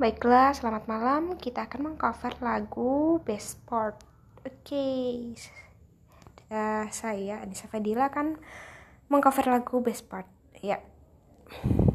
Baiklah, selamat malam. Kita akan mengcover lagu Best Part. Oke, okay. uh, saya Anissa Fadila akan mengcover lagu Best Part. Ya. the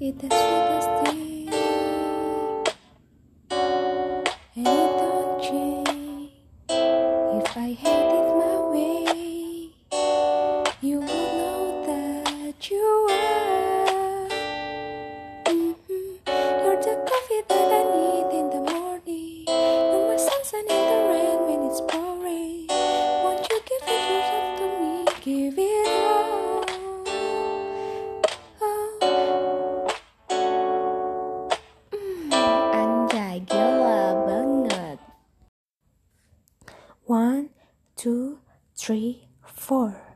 sweetest thing And three, four.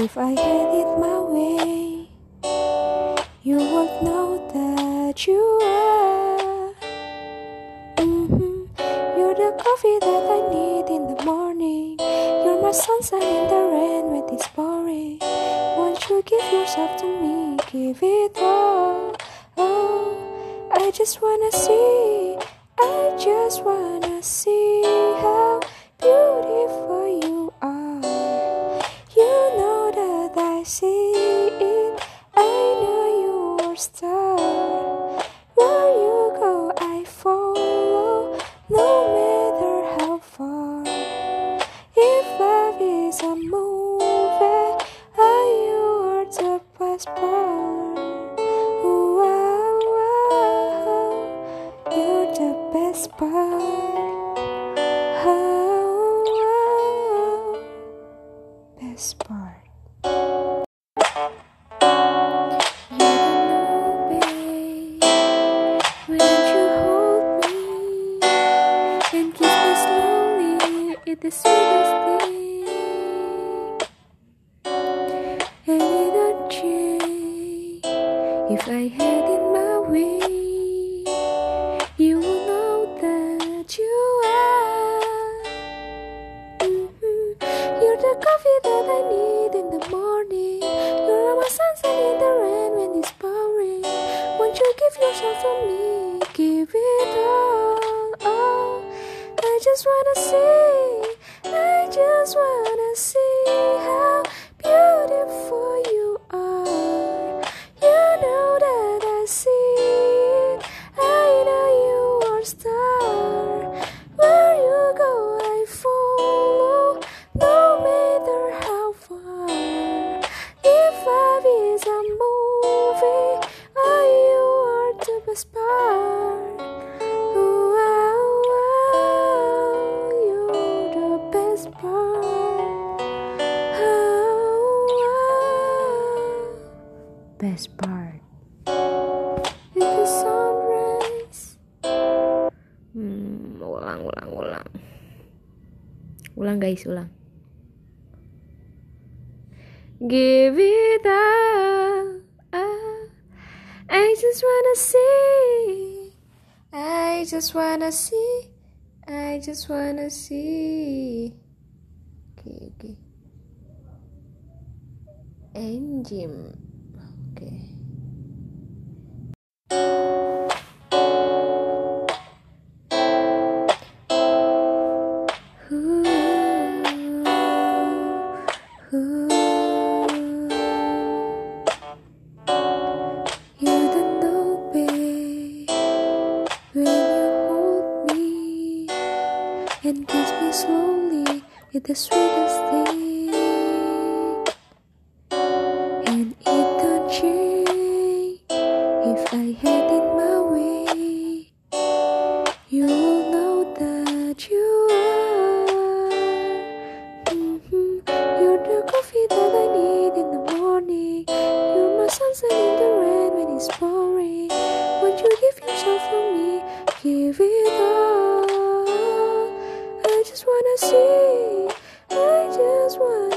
If I had it my way. You would know that you are. Mhm. You're the coffee that I need in the morning. You're my sunshine in the rain when it's pouring. Won't you give yourself to me? Give it all. Oh, I just wanna see. I just wanna see how me and keep me slowly, it's the sweetest you give yourself best part. It's the sunrise. Hmm, ulang, ulang, ulang. Ulang guys, ulang. Give it up. I just wanna see. I just wanna see. I just wanna see. Oke, oke. Engine. Oke. Ooh, and kiss me slowly with the sweetest thing. I just wanna see. I just wanna